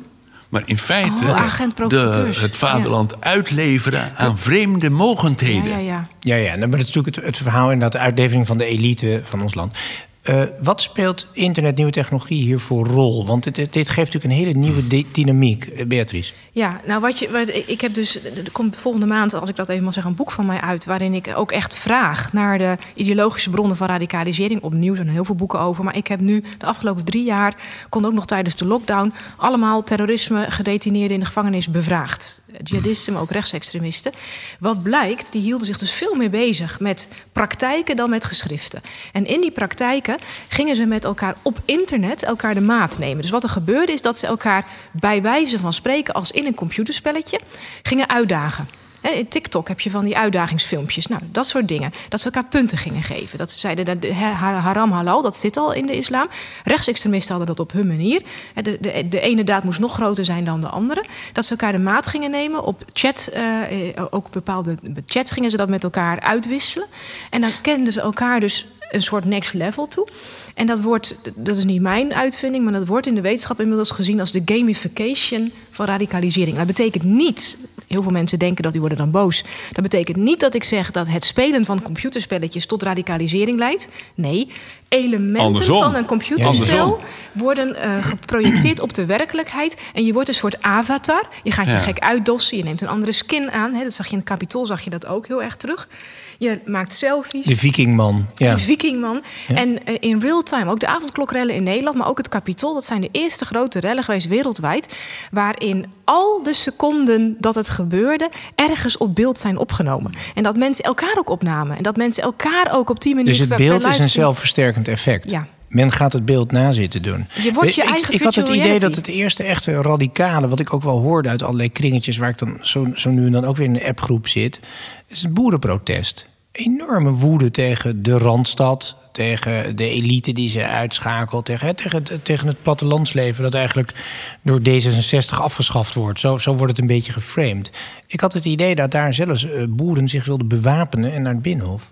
maar in feite Oh, de, het vaderland uitleveren aan vreemde mogendheden. Ja, ja, ja. Ja, ja. nou, maar dat is natuurlijk het, het verhaal inderdaad, de uitlevering van de elite van ons land. Eh, wat speelt internet, nieuwe technologie hier voor rol? Want dit, dit, geeft natuurlijk een hele nieuwe dynamiek, eh, Beatrice. Ja, nou wat je, ik heb dus, er komt volgende maand, als ik dat even mag zeggen, een boek van mij uit. Waarin ik ook echt vraag naar de ideologische bronnen van radicalisering. Opnieuw, er zijn heel veel boeken over. Maar ik heb nu de afgelopen drie jaar, kon ook nog tijdens de lockdown, allemaal terrorisme gedetineerden in de gevangenis bevraagd. Jihadisten, maar ook rechtsextremisten. Wat blijkt, die hielden zich dus veel meer bezig met praktijken dan met geschriften. En in die praktijken gingen ze met elkaar op internet elkaar de maat nemen. Dus wat er gebeurde is dat ze elkaar bij wijze van spreken als in een computerspelletje gingen uitdagen. In TikTok heb je van die uitdagingsfilmpjes. Nou, dat soort dingen. Dat ze elkaar punten gingen geven. Dat ze zeiden dat haram halal, dat zit al in de islam. Rechtsextremisten hadden dat op hun manier. De, de, de ene daad moest nog groter zijn dan de andere. Dat ze elkaar de maat gingen nemen. Op chat, eh, eh, ook bepaalde chats gingen ze dat met elkaar uitwisselen. En dan kenden ze elkaar dus een soort next level toe. En dat wordt, dat is niet mijn uitvinding, maar dat wordt in de wetenschap inmiddels gezien als de gamification van radicalisering. Dat betekent niet, heel veel mensen denken dat die worden dan boos. Dat betekent niet dat ik zeg dat het spelen van computerspelletjes tot radicalisering leidt. Nee, elementen Andersom. van een computerspel worden eh, geprojecteerd op de werkelijkheid. En je wordt een soort avatar. Je gaat je Ja. gek uitdossen, je neemt een andere skin aan. Hè, dat zag je in het kapitool, zag je dat ook heel erg terug. Je maakt selfies. De vikingman. Ja. De Vikingman. En eh, in real time, ook de avondklokrellen in Nederland, maar ook het Capitool, dat zijn de eerste grote rellen geweest wereldwijd. Waarin al de seconden dat het gebeurde ergens op beeld zijn opgenomen. En dat mensen elkaar ook opnamen. En dat mensen elkaar ook op die manier. Dus het beeld is een zelfversterkend effect. Ja. Men gaat het beeld na zitten doen. Je wordt je ik, eigen ik had het idee dat het eerste echte radicale, wat ik ook wel hoorde uit allerlei kringetjes waar ik dan zo, zo nu en dan ook weer in een appgroep zit, is het boerenprotest. Enorme woede tegen de randstad, tegen de elite die ze uitschakelt, tegen, tegen, tegen het plattelandsleven dat eigenlijk door D66 afgeschaft wordt. Zo, zo wordt het een beetje geframed. Ik had het idee dat daar zelfs eh, boeren zich wilden bewapenen en naar het binnenhof.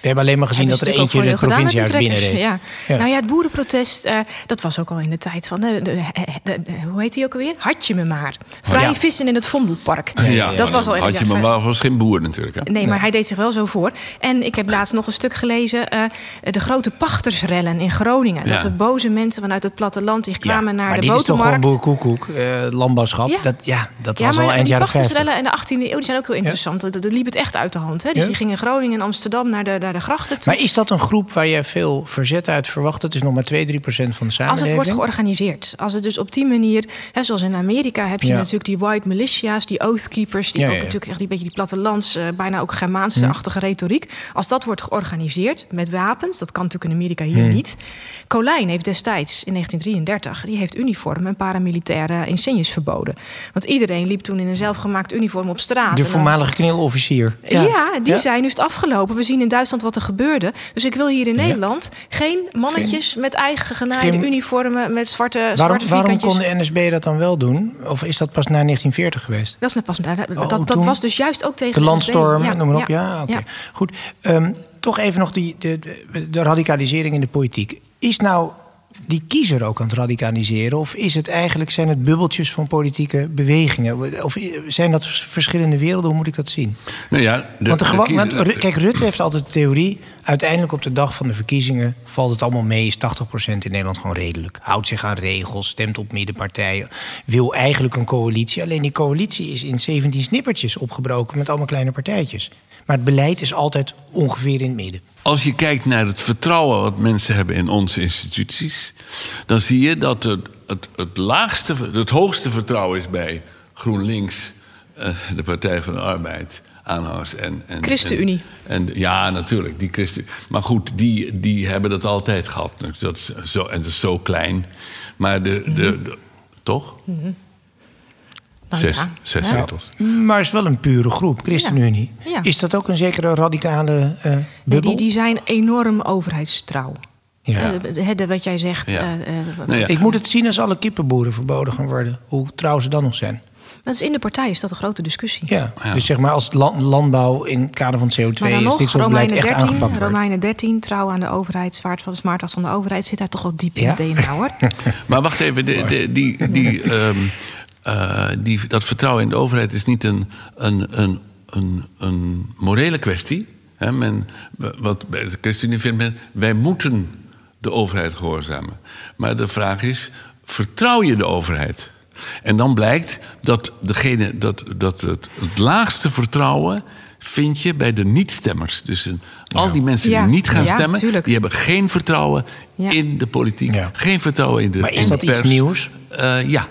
We hebben alleen maar gezien dat er eentje de provincie uit gedaan met binnen toetrekkers. reed. Ja. Nou ja, het boerenprotest, eh, dat was ook al in de tijd van... De, de, de- de- hoe heet die ook alweer? Had je me maar. Vrij ja. vissen in het Vondelpark. Ja, dat was al had ja, je me maar was geen boer natuurlijk. Hè? Nee, maar hij deed zich wel zo voor. En ik heb laatst nog een stuk gelezen... eh, de grote pachtersrellen in Groningen. Ja. Dat er boze mensen vanuit het platteland... die kwamen naar maar de dit is toch gewoon botermarkt. boerkoekoek, eh landbouwschap. Ja. Dat, ja, dat Ja, was maar al eind die jaren 50. pachtersrellen in de 18e eeuw die zijn ook heel interessant. Dat, liep het echt uit de hand. Hè? Dus Ja. die gingen in Groningen en Amsterdam naar de, naar de grachten toe. Maar is dat een groep waar je veel verzet uit verwacht? Het is nog maar 2, 3 procent van de Als samenleving. het wordt georganiseerd. Als het dus op die manier, hè, zoals in Amerika heb je Ja. natuurlijk die white militia's, die oathkeepers, die Ja, ook ja, natuurlijk echt die beetje die plattelands, eh, bijna ook Germaanse-achtige retoriek. Als dat wordt georganiseerd met wapens, dat kan natuurlijk in Amerika hier niet. Colijn heeft destijds in 1933, die heeft uniform en paramilitaire insignes verboden. Want iedereen liep toen in een zelfgemaakt uniform op straat. de voormalige knielofficier. ja, die zei nu is het afgelopen. We zien in Duitsland wat er gebeurde. Dus ik wil hier in Nederland geen mannetjes met eigen genaaide Geen- uniformen met zwarte, Waarom, zwarte waarom kon de NSB dat dan wel doen? Of is dat pas na 1940 geweest? Dat, is net pas, dat, dat, Oh, dat toen? was dus juist ook tegen De landstorm, NSB. noem maar op. Ja, oké. ja. Goed. Ehm, toch even nog die, de, de, de radicalisering in de politiek. Is nou die kiezer ook aan het radicaliseren? Of is het eigenlijk, zijn het bubbeltjes van politieke bewegingen? Of zijn dat verschillende werelden? Hoe moet ik dat zien? Nou ja, de, want de de gewa- kiezer- want Ru- kijk, Rutte heeft altijd de theorie... uiteindelijk op de dag van de verkiezingen valt het allemaal mee... is 80% in Nederland gewoon redelijk. Houdt zich aan regels, stemt op middenpartijen... wil eigenlijk een coalitie. Alleen die coalitie is in 17 snippertjes opgebroken... met allemaal kleine partijtjes. Maar het beleid is altijd ongeveer in het midden. Als je kijkt naar het vertrouwen wat mensen hebben in onze instituties, dan zie je dat het, het, het laagste, het hoogste vertrouwen is bij GroenLinks eh, de Partij van de Arbeid aanhangers. En, en, ChristenUnie. En, en, ja, natuurlijk. Die Christen, maar goed, die, die hebben dat altijd gehad. Dat is zo, en dat is zo klein. Maar de, de, de toch? Nou zes ja. zes Ja. zetels. Maar het is wel een pure groep, ChristenUnie. Ja. Ja. Is dat ook een zekere radicale eh Nee, bubbel? die, die zijn enorm overheidstrouw. Ja. Eh, wat jij zegt. Ja. eh, Nou ja. Ik moet het zien als alle kippenboeren verboden gaan worden. Hoe trouw ze dan nog zijn. Dat is in de partij is dat een grote discussie. Ja. Ja. Dus zeg maar als land- landbouw in het kader van CO2 Maar dan is dit soort beleid Romeinen echt 13, aangepakt wordt. Romeinen 13, trouw aan de overheid, zwaard van de smaardhart van de overheid, zit daar toch wel diep in Ja? het DNA hoor. [laughs] Maar wacht even, de, de, die, die, [laughs] ehm, eh, die, dat vertrouwen in de overheid is niet een, een, een, een, een morele kwestie. Hè, men, wat bij de ChristenUnie vindt men, wij moeten de overheid gehoorzamen. Maar de vraag is, vertrouw je de overheid? En dan blijkt dat, degene, dat, dat het, het laagste vertrouwen vind je bij de niet-stemmers. Dus een- al die mensen Ja. die niet gaan Ja, stemmen, tuurlijk. die hebben geen vertrouwen Ja. in de politiek. Ja. Geen vertrouwen in de Maar is dat iets nieuws? Eh, ja.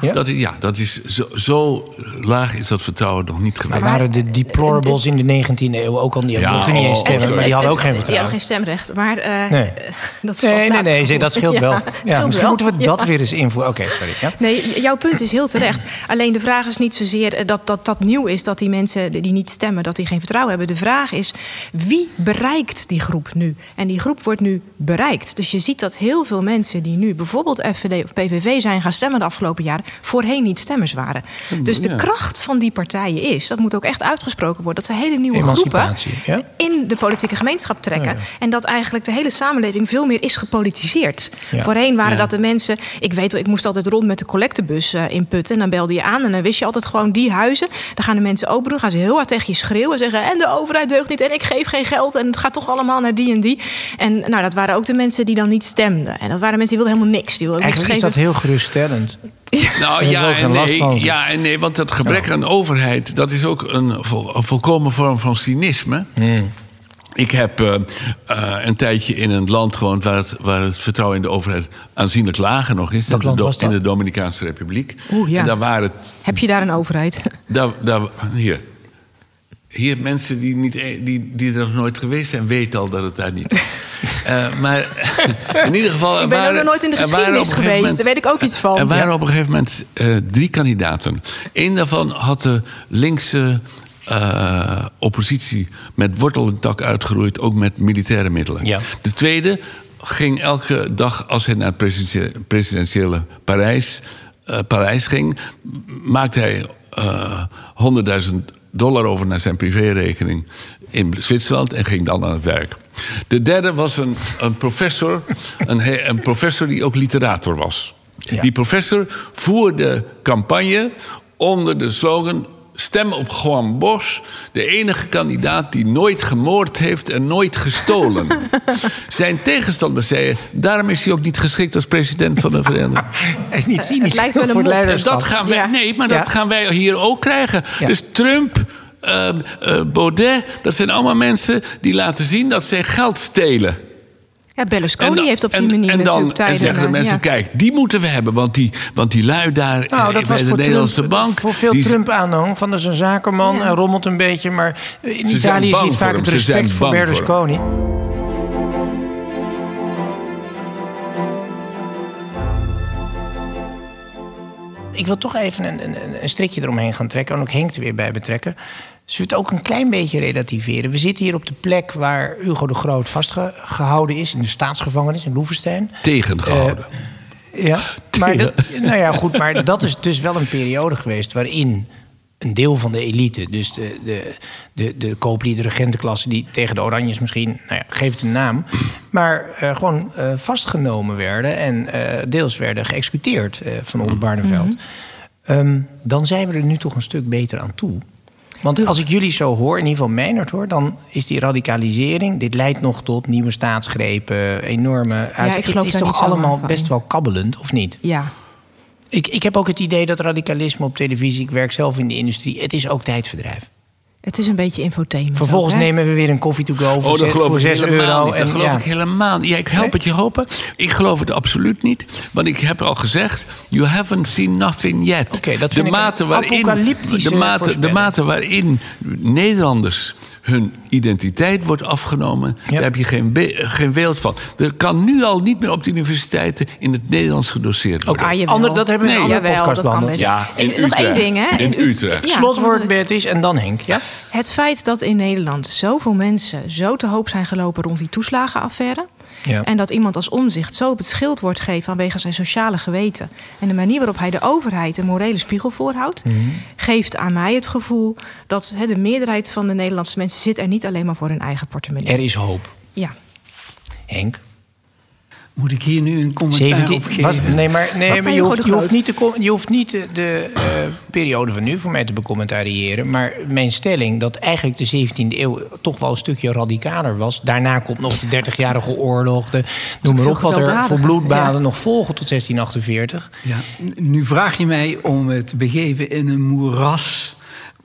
Ja? Dat is, ja, dat is zo, zo laag is dat vertrouwen nog niet Maar geweest. waren de deplorables in de 19e eeuw ook al niet? Ja, mochten niet eens oh, stemmen, oh, maar die hadden ook geen Die hadden vertrouwen. geen stemrecht. Maar eh, Nee. [laughs] dat is Nee, nee, nee, gevoerd. dat scheelt Ja, wel. Ja, scheelt misschien wel. moeten we dat Ja. weer eens invoeren. Oké, sorry. Ja? Nee, jouw punt is heel terecht. Alleen de vraag is niet zozeer eh, dat dat, dat nieuw is dat die mensen die niet stemmen, dat die geen vertrouwen hebben. De vraag is wie bereikt die groep nu? En die groep wordt nu bereikt. Dus je ziet dat heel veel mensen die nu bijvoorbeeld FVD of PVV zijn gaan stemmen de afgelopen jaren, voorheen niet stemmers waren. Dus de ja. kracht van die partijen is, dat moet ook echt uitgesproken worden, dat ze hele nieuwe groepen ja? in de politieke gemeenschap trekken. En dat eigenlijk de hele samenleving veel meer is gepolitiseerd. Voorheen waren dat de mensen. Ik weet wel, ik moest altijd rond met de collectebus eh, in Putten. En dan belde je aan en dan wist je altijd gewoon die huizen. Dan gaan de mensen open doen, gaan ze heel hard tegen je schreeuwen. en Zeggen: En de overheid deugt niet en ik geef geen geld. En het gaat toch allemaal naar die en die. En nou, dat waren ook de mensen die dan niet stemden. En dat waren mensen die wilden helemaal niks. Die wilden Eigenlijk is dat heel geruststellend. Nou ja en, nee, ja en nee, want dat gebrek aan overheid... dat is ook een, vol- een volkomen vorm van cynisme. Hmm. Ik heb eh, eh, een tijdje in een land gewoond... Waar het, waar het vertrouwen in de overheid aanzienlijk lager nog is. In, land was dat? in de Dominicaanse Republiek. Oeh, ja. En daar waren... Heb je daar een overheid? [laughs] Daar, daar, hier. Hier, mensen die, niet, e- die, die er nog nooit geweest zijn, weten al dat het daar niet is. Eh, maar [laughs] in ieder geval... Ik ben ook waren- nog nooit in de geschiedenis geweest. moment- Daar weet ik ook iets van. er waren Ja. op een gegeven moment eh, drie kandidaten. Eén daarvan had de linkse eh, oppositie met wortel en tak uitgeroeid, ook met militaire middelen. Ja. De tweede ging elke dag als hij naar het presidentiële Parijs, eh, Parijs ging, maakte hij eh 100.000 dollar over naar zijn privérekening in Zwitserland en ging dan aan het werk. De derde was een, een professor, een, een professor die ook literator was. Ja. Die professor voerde campagne onder de slogan. Stem op Juan Bosch, de enige kandidaat die nooit gemoord heeft en nooit gestolen. [laughs] Zijn tegenstanders zeiden: daarom is hij ook niet geschikt als president van de Verenigde [laughs] Hij is niet cynisch Het lijkt wel een leiderschap. Dat gaan wij, Ja. Nee, maar Ja. dat gaan wij hier ook krijgen. Ja. Dus Trump, eh, Baudet, dat zijn allemaal mensen die laten zien dat zij geld stelen. Ja, Berlusconi dan- heeft op die en- manier en dan, natuurlijk En tijden... zeggen de mensen, ja. kijk, die moeten we hebben. Want die, want die lui daar Nou, eh, dat bij was de voor, Nederlandse Trump, bank... voor veel die- Trump-aanhang. Van dat is een zakenman Ja. en rommelt een beetje. Maar in Ze zijn Italië je voor vaak het Ze zijn respect voor bang voor Berlusconi. Ik wil toch even een, een, een strikje eromheen gaan trekken. En ook Henk er weer bij betrekken. Zullen we het ook een klein beetje relativeren? We zitten hier op de plek waar Hugo de Groot vastgehouden is. In de staatsgevangenis in Loevestein. tegengehouden. Ja, [laughs] maar dat, nou ja, goed, maar dat is dus wel een periode geweest waarin een deel van de elite, dus de, de, de, de kooplieden, regentenklasse, die tegen de Oranjes misschien, nou ja, geef het een naam, maar eh, gewoon eh, vastgenomen werden en eh, deels werden geëxecuteerd van onder Barneveld. Ehm, dan zijn we er nu toch een stuk beter aan toe. Want als ik jullie zo hoor, in ieder geval Meijnerd hoor, dan is die radicalisering, dit leidt nog tot nieuwe staatsgrepen, enorme uitzettingen. geloof Het is toch allemaal best wel kabbelend, of niet? Ja, Ik, ik heb ook het idee dat radicalisme op televisie, ik werk zelf in de industrie, het is ook tijdverdrijf. Het is een beetje infotainment. Vervolgens ook, hè? nemen we weer een koffie to go voor, Oh, dat zes- geloof voor ik 6 helemaal euro. niet. Dat geloof ja. ik helemaal niet. Ja, ik help het je hopen. Ik geloof het absoluut niet. Want ik heb al gezegd, you haven't seen nothing yet. Dat de, mate een waarin, apocalyptische de, mate, de mate waarin Nederlanders hun identiteit wordt afgenomen, Ja. daar heb je geen, be- geen beeld van. Er kan nu al niet meer op de universiteiten in het Nederlands gedoseerd worden. Ah, ander- dat hebben we in een Nee, andere Jawel, podcast dat kan behandeld. best. Ja, in nog één ding, hè? In Ut- Utrecht. Ja, Slotwoord Beatrice en dan Henk. Ja? Het feit dat in Nederland zoveel mensen zo te hoop zijn gelopen rond die toeslagenaffaire. Ja. En dat iemand als omzicht zo op het schild wordt gegeven vanwege zijn sociale geweten. En de manier waarop hij de overheid een morele spiegel voorhoudt. Mhm. geeft aan mij het gevoel dat de meerderheid van de Nederlandse mensen zit er niet alleen maar voor hun eigen portemonnee. Er is hoop. Ja. Henk? Moet ik hier nu een commentaar 17, op geven? was, nee, maar, nee, Wat maar je, hoeft, de je, hoeft niet te, com- je hoeft niet de, de eh, periode van nu voor mij te becommentariëren. Maar mijn stelling dat eigenlijk de 17e eeuw toch wel een stukje radicaler was. Daarna komt nog de 30-jarige oorlog. De, noem maar op wat er voor bloedbaden ja. nog volgen tot 1648. Ja, nu vraag je mij om het te begeven in een moeras.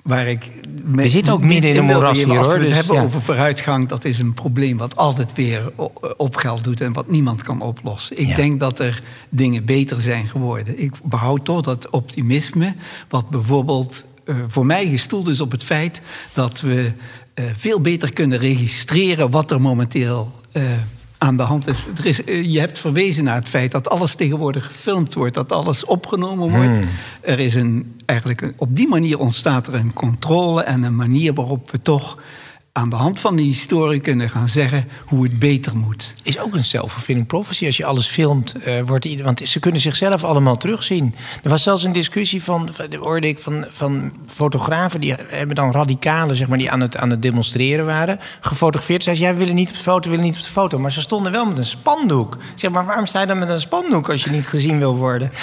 Waar ik We zitten ook midden in een moeras hier, Als we het dus, hebben ja. over vooruitgang, dat is een probleem wat altijd weer o- op geld doet en wat niemand kan oplossen. Ik Ja. denk dat er dingen beter zijn geworden. Ik behoud toch dat optimisme, wat bijvoorbeeld eh, voor mij gestoeld is op het feit dat we eh, veel beter kunnen registreren wat er momenteel eh, aan de hand is. Er is eh, je hebt verwezen naar het feit dat alles tegenwoordig gefilmd wordt, dat alles opgenomen wordt. Er is een, eigenlijk een, op die manier ontstaat er een controle en een manier waarop we toch aan de hand van die historie kunnen gaan zeggen hoe het beter moet. Is ook een self-fulfilling prophecy. Als je alles filmt, eh, wordt ieder, want ze kunnen zichzelf allemaal terugzien. Er was zelfs een discussie van, van- hoorde ik van, van fotografen, die hebben dan radicalen, zeg maar, die aan het, aan het demonstreren waren, gefotografeerd. Zeiden ze, ja, we willen niet op de foto, willen niet op de foto. Maar ze stonden wel met een spandoek. Ik zeg, maar waarom sta je dan met een spandoek als je niet gezien wil worden? [laughs]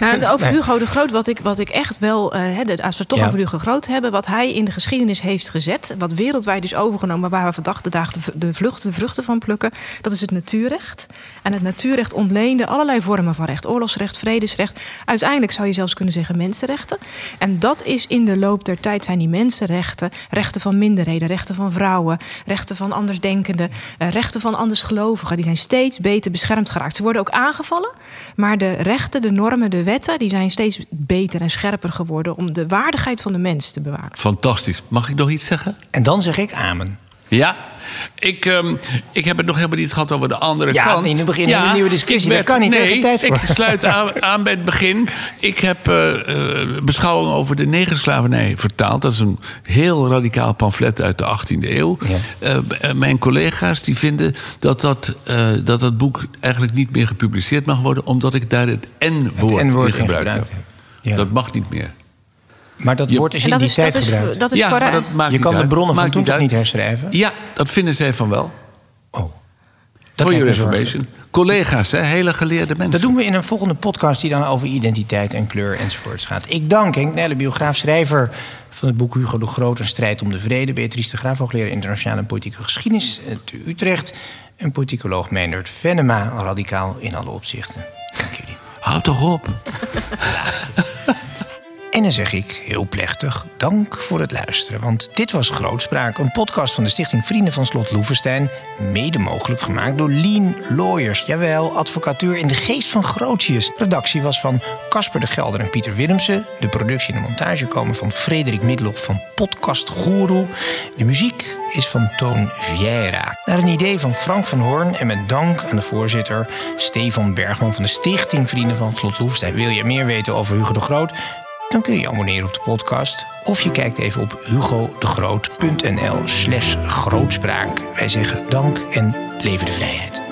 Nou, [laughs] over Hugo de Groot, wat ik, wat ik echt wel, eh, hè, de- als we het toch Ja. over Hugo Groot hebben, wat hij in de geschiedenis heeft gezet, wat wereldwijd is overgenomen, waar we vandaag de dag de, v- de, vlucht, de vruchten van plukken, dat is het natuurrecht. En het natuurrecht ontleende allerlei vormen van recht, oorlogsrecht, vredesrecht. Uiteindelijk zou je zelfs kunnen zeggen mensenrechten. En dat is in de loop der tijd zijn die mensenrechten, rechten van minderheden, rechten van vrouwen, rechten van andersdenkenden, eh, rechten van andersgelovigen, die zijn steeds beter beschermd geraakt. Ze worden ook aangevallen, maar de rechten, de normen, de wetten, die zijn steeds beter en scherper geworden om de waardigheid van de mens te bewaken. Fantastisch. Mag ik nog iets zeggen? En dan zeg ik amen. Ja, ik, ehm, ik heb het nog helemaal niet gehad over de andere Ja, kant. nee, nu beginnen we een nieuwe discussie. ik Dat kan niet, Nee, tijd voor. ik sluit [laughs] aan, aan bij het begin. Ik heb eh eh, beschouwing over de negerslavernij vertaald. Dat is een heel radicaal pamflet uit de 18e eeuw. Ja. Eh, mijn collega's die vinden dat dat, dat dat boek eigenlijk niet meer gepubliceerd mag worden... omdat ik daar het N-woord Het in in gebruikt heb. Ja. Dat mag niet meer. Maar dat Je- woord is En in dat die is, tijd dat is, gebruikt. dat is ja, voor maar dat maakt je niet kan de uit. bronnen van toen toch uit. niet herschrijven? Ja, dat vinden zij van wel. Oh. For lijkt your information. Collega's, hè, hele geleerde mensen. Dat doen we in een volgende podcast die dan over identiteit en kleur enzovoorts gaat. Ik dank Henk Nelle, biograaf, schrijver van het boek Hugo de Groot... Een strijd om de vrede. Beatrice de Graaf, hoogleraar internationale en politieke geschiedenis te Utrecht. En politicoloog Meindert Venema, radicaal in alle opzichten. Dank jullie. Houd toch op. [laughs] En dan zeg ik heel plechtig dank voor het luisteren. Want dit was Grootspraak, een podcast van de Stichting Vrienden van Slot Loevestein. Mede mogelijk gemaakt door Lean Lawyers. Jawel, advocatuur in de geest van Grootjes. Redactie was van Casper de Gelder en Pieter Willemsen. De productie en de montage komen van Frederik Middelhoff van Podcast Guru. De muziek is van Toon Vieira. Naar een idee van Frank van Hoorn en met dank aan de voorzitter Stefan Bergman van de Stichting Vrienden van Slot Loevestein. Wil je meer weten over Hugo de Groot? Dan kun je je abonneren op de podcast of je kijkt even op hugodegroot.nl slash grootspraak. Wij zeggen dank en leven de vrijheid.